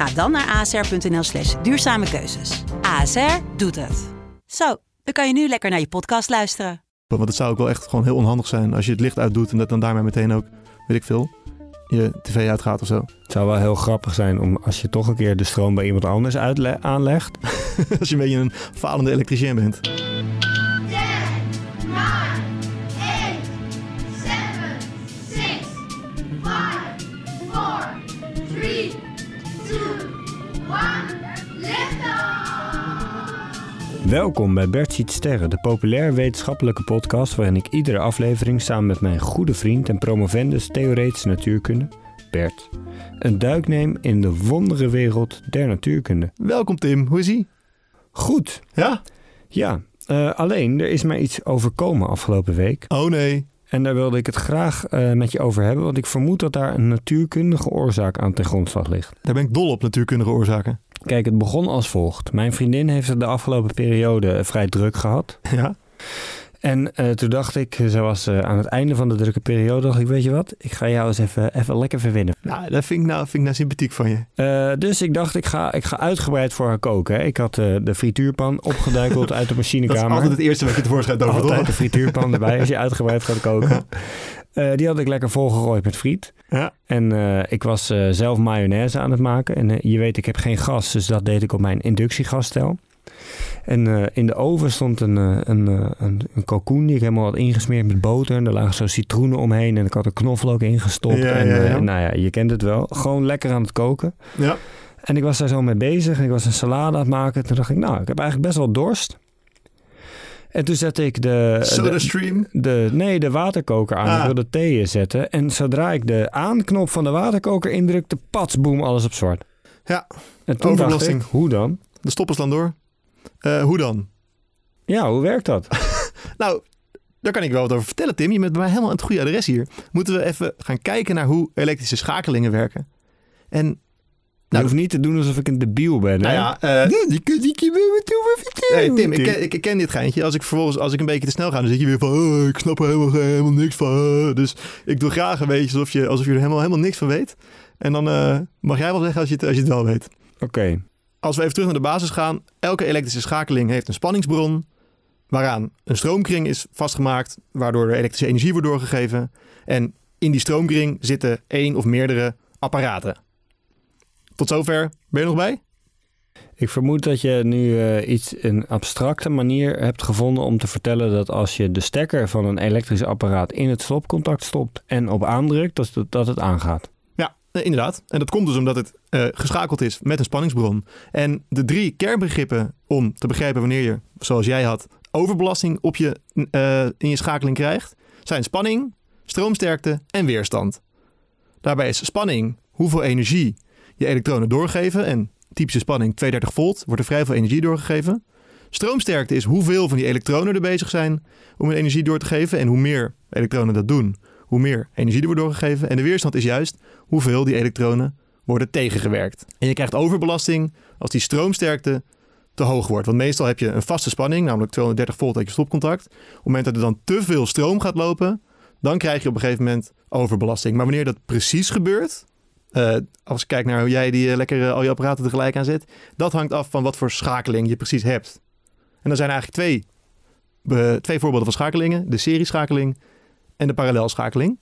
Ga dan naar asr.nl slash duurzame keuzes. ASR doet het. Zo, dan kan je nu lekker naar je podcast luisteren. Want het zou ook wel echt gewoon heel onhandig zijn als je het licht uitdoet en dat dan daarmee meteen ook, weet ik veel, je tv uitgaat of zo. Het zou wel heel grappig zijn om als je toch een keer de stroom bij iemand anders aanlegt. als je een beetje een falende elektricien bent. Welkom bij Bert Ziet Sterren, de populair wetenschappelijke podcast waarin ik iedere aflevering samen met mijn goede vriend en promovendus theoretische natuurkunde, Bert, een duik neem in de wondere wereld der natuurkunde. Welkom Tim, hoe is ie? Goed, Ja? ja. eh, alleen, er is mij iets overkomen afgelopen week. Oh nee. En daar wilde ik het graag eh, met je over hebben, want ik vermoed dat daar een natuurkundige oorzaak aan ten grondslag ligt. Daar ben ik dol op natuurkundige oorzaken. Kijk, het begon als volgt. Mijn vriendin heeft het de afgelopen periode eh, vrij druk gehad. Ja? En eh, toen dacht ik, ze was eh, aan het einde van de drukke periode, dacht ik, weet je wat? Ik ga jou eens even, even lekker verwinnen. Nou, dat vind ik nou, vind ik nou sympathiek van je. Eh, dus ik dacht, ik ga, ik ga uitgebreid voor haar koken. Hè. Ik had eh, de frituurpan opgeduikeld uit de Dat is machinekamer. altijd het eerste wat je tevoorschijn toont, Altijd de frituurpan erbij als je uitgebreid gaat koken. Eh, die had ik lekker volgegooid met friet. Ja. En eh, ik was eh, zelf mayonaise aan het maken. En je weet, ik heb geen gas, dus dat deed ik op mijn inductiegasstel. En in de oven stond een, een, een, een kalkoen die ik helemaal had ingesmeerd met boter. En er lagen zo citroenen omheen en ik had er knoflook in gestopt. Ja, en ja. nou ja, je kent het wel. Gewoon lekker aan het koken. Ja. En ik was daar zo mee bezig en ik was een salade aan het maken. Toen dacht ik, nou, ik heb eigenlijk best wel dorst. En toen zette ik de... Soda de- stream. de, nee, de waterkoker aan. Ah. Ik wilde thee zetten. En zodra ik de aanknop van de waterkoker indrukte, pats, boem, alles op zwart. Ja, En toen dacht ik, hoe dan? de stoppen slaan door. Eh, hoe dan? Ja, hoe werkt dat? Nou, daar kan ik wel wat over vertellen, Tim. Je bent bij mij helemaal aan het goede adres hier. Moeten we even gaan kijken naar hoe elektrische schakelingen werken. En, Je Nou, hoeft niet te doen alsof ik een debiel ben. nou hè? ja, eh, die kun ik je weer toe. Hey, Tim, ik ken, ik, ik ken dit geintje. Als ik vervolgens als ik een beetje te snel ga, dan zit je weer van... Oh, ik snap er helemaal, helemaal niks van. Dus ik doe graag een beetje alsof je, alsof je er helemaal, helemaal niks van weet. En dan eh, mag jij wel zeggen als je, het, als je het wel weet. Oké, Als we even terug naar de basis gaan. Elke elektrische schakeling heeft een spanningsbron... waaraan een stroomkring is vastgemaakt... waardoor er elektrische energie wordt doorgegeven. En in die stroomkring zitten één of meerdere apparaten. Tot zover. Ben je nog bij? ik vermoed dat je nu eh, iets, een abstracte manier hebt gevonden om te vertellen dat als je de stekker van een elektrisch apparaat in het stopcontact stopt en op aandrukt, dat, het- dat het aangaat. Ja, eh, inderdaad. En dat komt dus omdat het eh, geschakeld is met een spanningsbron. En de drie kernbegrippen om te begrijpen wanneer je, zoals jij had, overbelasting op je, in je schakeling krijgt, zijn spanning, stroomsterkte en weerstand. Daarbij is spanning hoeveel energie je elektronen doorgeven. En typische spanning 32 volt wordt er vrij veel energie doorgegeven. Stroomsterkte is hoeveel van die elektronen er bezig zijn om hun energie door te geven. En hoe meer elektronen dat doen, hoe meer energie er wordt doorgegeven. En de weerstand is juist hoeveel die elektronen worden tegengewerkt. En je krijgt overbelasting als die stroomsterkte te hoog wordt. Want meestal heb je een vaste spanning, namelijk 230 volt uit je stopcontact. Op het moment dat er dan te veel stroom gaat lopen, dan krijg je op een gegeven moment overbelasting. Maar wanneer dat precies gebeurt, eh, als ik kijk naar hoe jij die eh, lekker eh, al je apparaten tegelijk aanzet, dat hangt af van wat voor schakeling je precies hebt. En er zijn eigenlijk twee, twee voorbeelden van schakelingen: de serieschakeling en de parallelschakeling.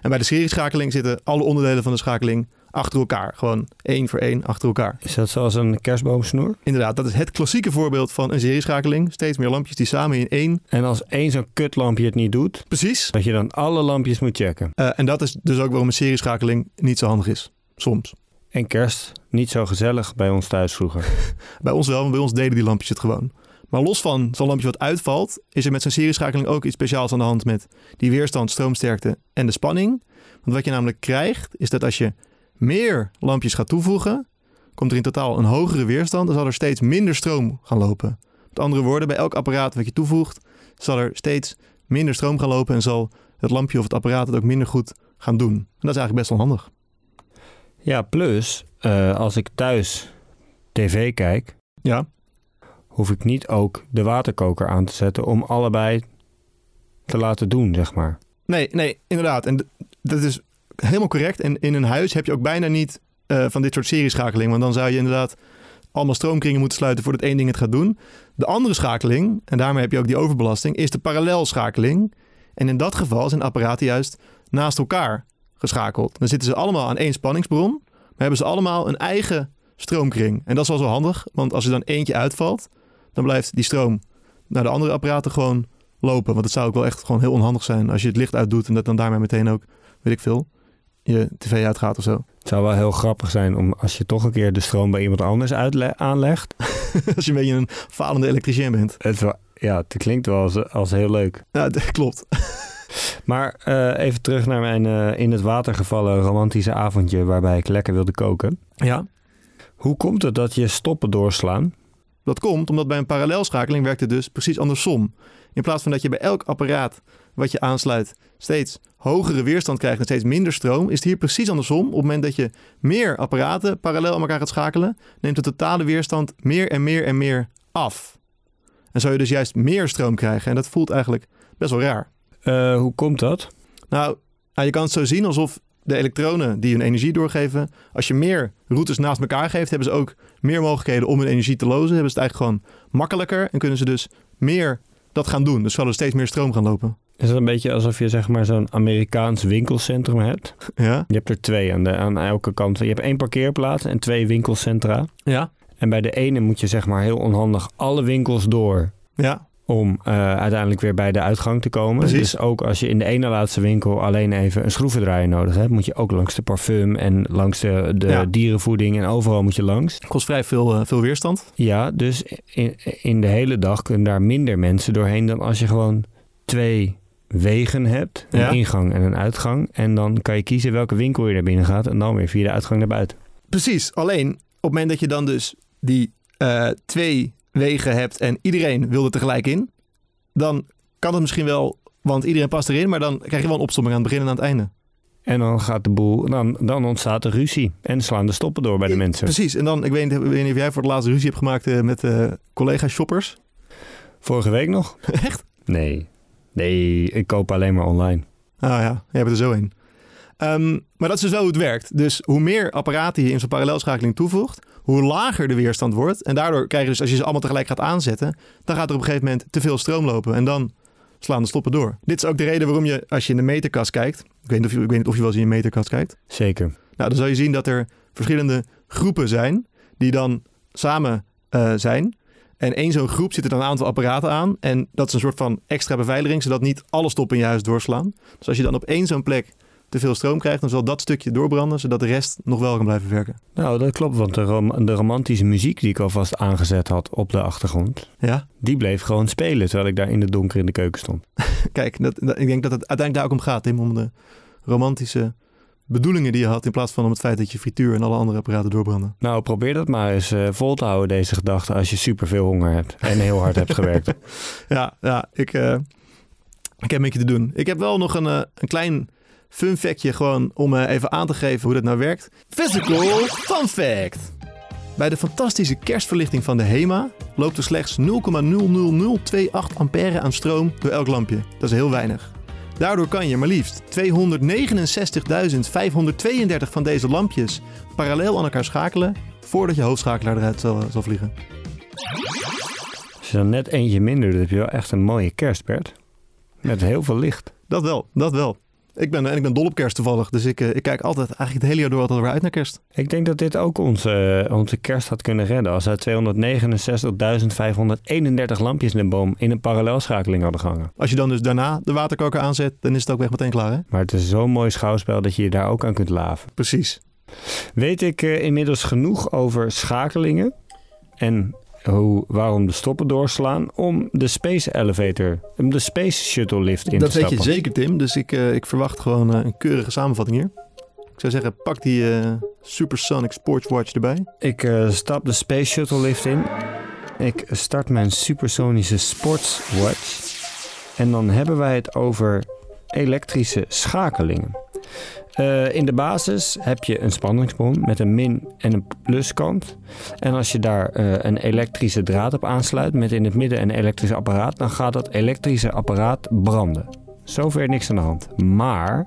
En bij de serieschakeling zitten alle onderdelen van de schakeling achter elkaar. Gewoon één voor één achter elkaar. Is dat zoals een kerstboomsnoer? Inderdaad, dat is het klassieke voorbeeld van een serieschakeling. Steeds meer lampjes die samen in één. En als één zo'n kutlampje het niet doet, Precies. dat je dan alle lampjes moet checken. Eh, en dat is dus ook waarom een serieschakeling niet zo handig is. Soms. En kerst, niet zo gezellig bij ons thuis vroeger. Bij ons wel, want bij ons deden die lampjes het gewoon. Maar los van zo'n lampje wat uitvalt, is er met zo'n serieschakeling ook iets speciaals aan de hand met die weerstand, stroomsterkte en de spanning. Want wat je namelijk krijgt, is dat als je meer lampjes gaat toevoegen, komt er in totaal een hogere weerstand en zal er steeds minder stroom gaan lopen. Met andere woorden, bij elk apparaat wat je toevoegt, zal er steeds minder stroom gaan lopen en zal het lampje of het apparaat het ook minder goed gaan doen. En dat is eigenlijk best wel handig. Ja, plus, eh, als ik thuis tv kijk, Ja, hoef ik niet ook de waterkoker aan te zetten om allebei te laten doen, zeg maar. Nee, nee, inderdaad. En dat is helemaal correct. En in een huis heb je ook bijna niet eh, van dit soort serieschakeling. Want dan zou je inderdaad allemaal stroomkringen moeten sluiten voordat één ding het gaat doen. De andere schakeling, en daarmee heb je ook die overbelasting, is de parallelschakeling. En in dat geval zijn apparaten juist naast elkaar geschakeld. Dan zitten ze allemaal aan één spanningsbron, maar hebben ze allemaal een eigen stroomkring. En dat is wel zo handig, want als er dan eentje uitvalt, dan blijft die stroom naar de andere apparaten gewoon lopen. Want het zou ook wel echt gewoon heel onhandig zijn als je het licht uitdoet en dat dan daarmee meteen ook, weet ik veel, je tv uitgaat of zo. Het zou wel heel grappig zijn om als je toch een keer de stroom bij iemand anders aanlegt. als je een beetje een falende elektricien bent. Het ja, het klinkt wel als, als heel leuk. Ja, dat klopt. Maar eh, even terug naar mijn eh, in het water gevallen romantische avondje waarbij ik lekker wilde koken. Ja, Hoe komt het dat je stoppen doorslaan? dat komt omdat bij een parallelschakeling werkt het dus precies andersom. In plaats van dat je bij elk apparaat wat je aansluit steeds hogere weerstand krijgt en steeds minder stroom, is het hier precies andersom. Op het moment dat je meer apparaten parallel aan elkaar gaat schakelen, neemt de totale weerstand meer en meer en meer af. En zou je dus juist meer stroom krijgen. En dat voelt eigenlijk best wel raar. Eh, hoe komt dat? Nou, nou, je kan het zo zien alsof de elektronen die hun energie doorgeven, als je meer routes naast elkaar geeft, hebben ze ook meer mogelijkheden om hun energie te lozen. Hebben ze het eigenlijk gewoon makkelijker en kunnen ze dus meer dat gaan doen. Dus zal er steeds meer stroom gaan lopen. Is het een beetje alsof je zeg maar zo'n Amerikaans winkelcentrum hebt? Ja? Je hebt er twee aan, de, aan elke kant. Je hebt één parkeerplaats en twee winkelcentra. Ja? En bij de ene moet je zeg maar heel onhandig alle winkels door Ja? om eh, uiteindelijk weer bij de uitgang te komen. Precies. Dus ook als je in de ene laatste winkel alleen even een schroevendraaier nodig hebt, moet je ook langs de parfum en langs de, de Ja. dierenvoeding en overal moet je langs. Kost vrij veel, eh, veel weerstand. Ja, dus in, in de hele dag kunnen daar minder mensen doorheen dan als je gewoon twee wegen hebt. Een Ja. ingang en een uitgang. En dan kan je kiezen welke winkel je naar binnen gaat en dan weer via de uitgang naar buiten. Precies. Alleen op het moment dat je dan dus die eh, twee wegen hebt en iedereen wil er tegelijk in, dan kan het misschien wel, want iedereen past erin, maar dan krijg je wel een opstomming aan het begin en aan het einde. En dan gaat de boel, dan, dan ontstaat er ruzie. En slaan de stoppen door bij de mensen. Precies. En dan, ik weet niet, ik weet niet of jij voor het laatst ruzie hebt gemaakt eh, met eh collega-shoppers. Vorige week nog? Echt? Nee. Nee, ik koop alleen maar online. Ah ja, jij bent er zo in. Ehm, maar dat is dus wel hoe het werkt. Dus hoe meer apparaten je in zo'n parallelschakeling toevoegt, hoe lager de weerstand wordt. En daardoor krijg je dus, als je ze allemaal tegelijk gaat aanzetten, dan gaat er op een gegeven moment te veel stroom lopen. En dan slaan de stoppen door. Dit is ook de reden waarom je, als je in de meterkast kijkt, ik weet niet of je, ik weet niet of je wel eens in je meterkast kijkt. Zeker. Nou, dan zal je zien dat er verschillende groepen zijn die dan samen eh, zijn. En één zo'n groep zit er dan een aantal apparaten aan. En dat is een soort van extra beveiliging, zodat niet alle stoppen in je huis doorslaan. Dus als je dan op één zo'n plek te veel stroom krijgt, dan zal dat stukje doorbranden, zodat de rest nog wel kan blijven werken. Nou, dat klopt, want de, rom- de romantische muziek die ik alvast aangezet had op de achtergrond, Ja, die bleef gewoon spelen terwijl ik daar in de donker in de keuken stond. kijk, dat, dat- ik denk dat het uiteindelijk daar ook om gaat, Tim, om de romantische bedoelingen die je had, in plaats van om het feit dat je frituur en alle andere apparaten doorbranden. Nou, probeer dat maar eens eh, vol te houden, deze gedachte, als je superveel honger hebt en heel hard hebt gewerkt. Ja, ja ik, eh, ik heb een beetje te doen. Ik heb wel nog een, eh, een klein fun factje gewoon om even aan te geven hoe dat nou werkt. Physical fun fact. Bij de fantastische kerstverlichting van de HEMA loopt er slechts 0,00028 ampère aan stroom door elk lampje. Dat is heel weinig. Daardoor kan je maar liefst 269.532 van deze lampjes parallel aan elkaar schakelen voordat je hoofdschakelaar eruit zal, zal vliegen. Als je dan net eentje minder doet, heb je wel echt een mooie kerst, Bert. Met heel veel licht. Dat wel, dat wel. Ik ben, en ik ben dol op kerst toevallig. Dus ik, eh, ik kijk altijd, eigenlijk het hele jaar door altijd weer uit naar kerst. Ik denk dat dit ook onze, onze kerst had kunnen redden als er 269.531 lampjes in de boom in een parallelschakeling hadden gehangen. Als je dan dus daarna de waterkoker aanzet, dan is het ook echt meteen klaar, hè? Maar het is zo'n mooi schouwspel dat je je daar ook aan kunt laven. Precies. Weet ik eh, inmiddels genoeg over schakelingen en hoe, waarom de stoppen doorslaan om de Space Elevator, om de Space Shuttle lift in dat te weet stappen? je zeker, Tim. Dus ik, eh, ik verwacht gewoon eh, een keurige samenvatting hier. Ik zou zeggen, pak die eh, Supersonic Sportswatch erbij. Ik stap de Space Shuttle lift in. Ik start mijn supersonische Sportswatch. En dan hebben wij het over elektrische schakelingen. Eh, in de basis heb je een spanningsbron met een min- en een pluskant. En als je daar eh, een elektrische draad op aansluit met in het midden een elektrisch apparaat, dan gaat dat elektrische apparaat branden. Zover niks aan de hand. Maar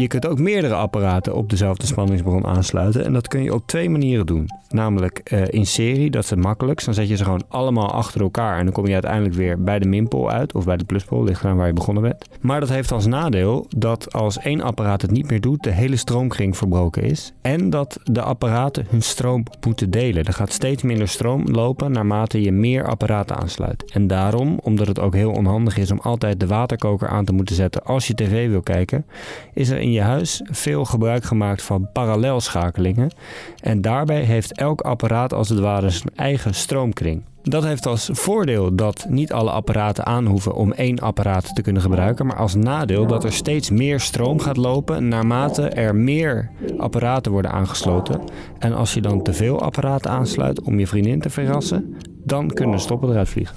je kunt ook meerdere apparaten op dezelfde spanningsbron aansluiten. En dat kun je op twee manieren doen. Namelijk eh, in serie, dat is het makkelijkst. Dan zet je ze gewoon allemaal achter elkaar. En dan kom je uiteindelijk weer bij de minpool uit. Of bij de pluspol, ligt waar je begonnen bent. Maar dat heeft als nadeel dat als één apparaat het niet meer doet, de hele stroomkring verbroken is. En dat de apparaten hun stroom moeten delen. Er gaat steeds minder stroom lopen naarmate je meer apparaten aansluit. En daarom, omdat het ook heel onhandig is om altijd de waterkoker aan te moeten zetten als je tv wil kijken, is er in je huis veel gebruik gemaakt van parallelschakelingen. En daarbij heeft elk apparaat als het ware zijn eigen stroomkring. Dat heeft als voordeel dat niet alle apparaten aan hoeven om één apparaat te kunnen gebruiken, maar als nadeel dat er steeds meer stroom gaat lopen naarmate er meer apparaten worden aangesloten. En als je dan te veel apparaten aansluit om je vriendin te verrassen, dan kunnen de stoppen eruit vliegen.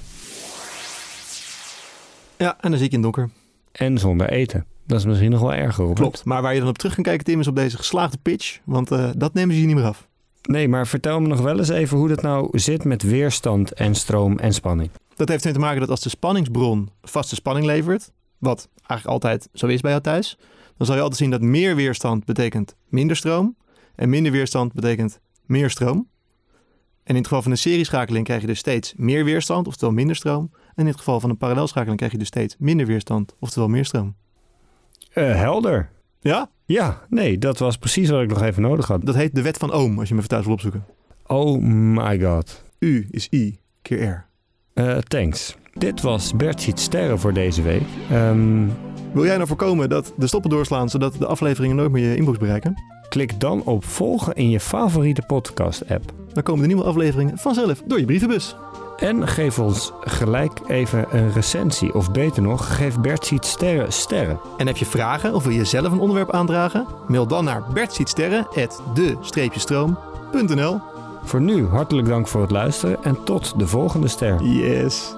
Ja, en dan zie ik in donker. En zonder eten. Dat is misschien nog wel erger. Robert. Klopt. Maar waar je dan op terug kan kijken, Tim, is op deze geslaagde pitch. Want eh, dat nemen ze je niet meer af. Nee, maar vertel me nog wel eens even hoe dat nou zit met weerstand en stroom en spanning. Dat heeft ermee te maken dat als de spanningsbron vaste spanning levert, wat eigenlijk altijd zo is bij jou thuis, dan zal je altijd zien dat meer weerstand betekent minder stroom en minder weerstand betekent meer stroom. En in het geval van een serieschakeling krijg je dus steeds meer weerstand, oftewel minder stroom. En in het geval van een parallelschakeling krijg je dus steeds minder weerstand, oftewel meer stroom. Eh, helder. Ja, Ja, nee, dat was precies wat ik nog even nodig had. dat heet de wet van Ohm, als je me even thuis wil opzoeken. Oh my god. U is I keer R. Eh, thanks. Dit was Bert ziet sterren voor deze week. Ehm, Wil jij nou voorkomen dat de stoppen doorslaan, zodat de afleveringen nooit meer je inbox bereiken? klik dan op volgen in je favoriete podcast-app. Dan komen de nieuwe afleveringen vanzelf door je brievenbus. En geef ons gelijk even een recensie. Of beter nog, geef Bert ziet sterren sterren. En heb je vragen of wil je zelf een onderwerp aandragen? Mail dan naar bertzietsterren.de-stroom.nl Voor nu hartelijk dank voor het luisteren en tot de volgende ster. Yes.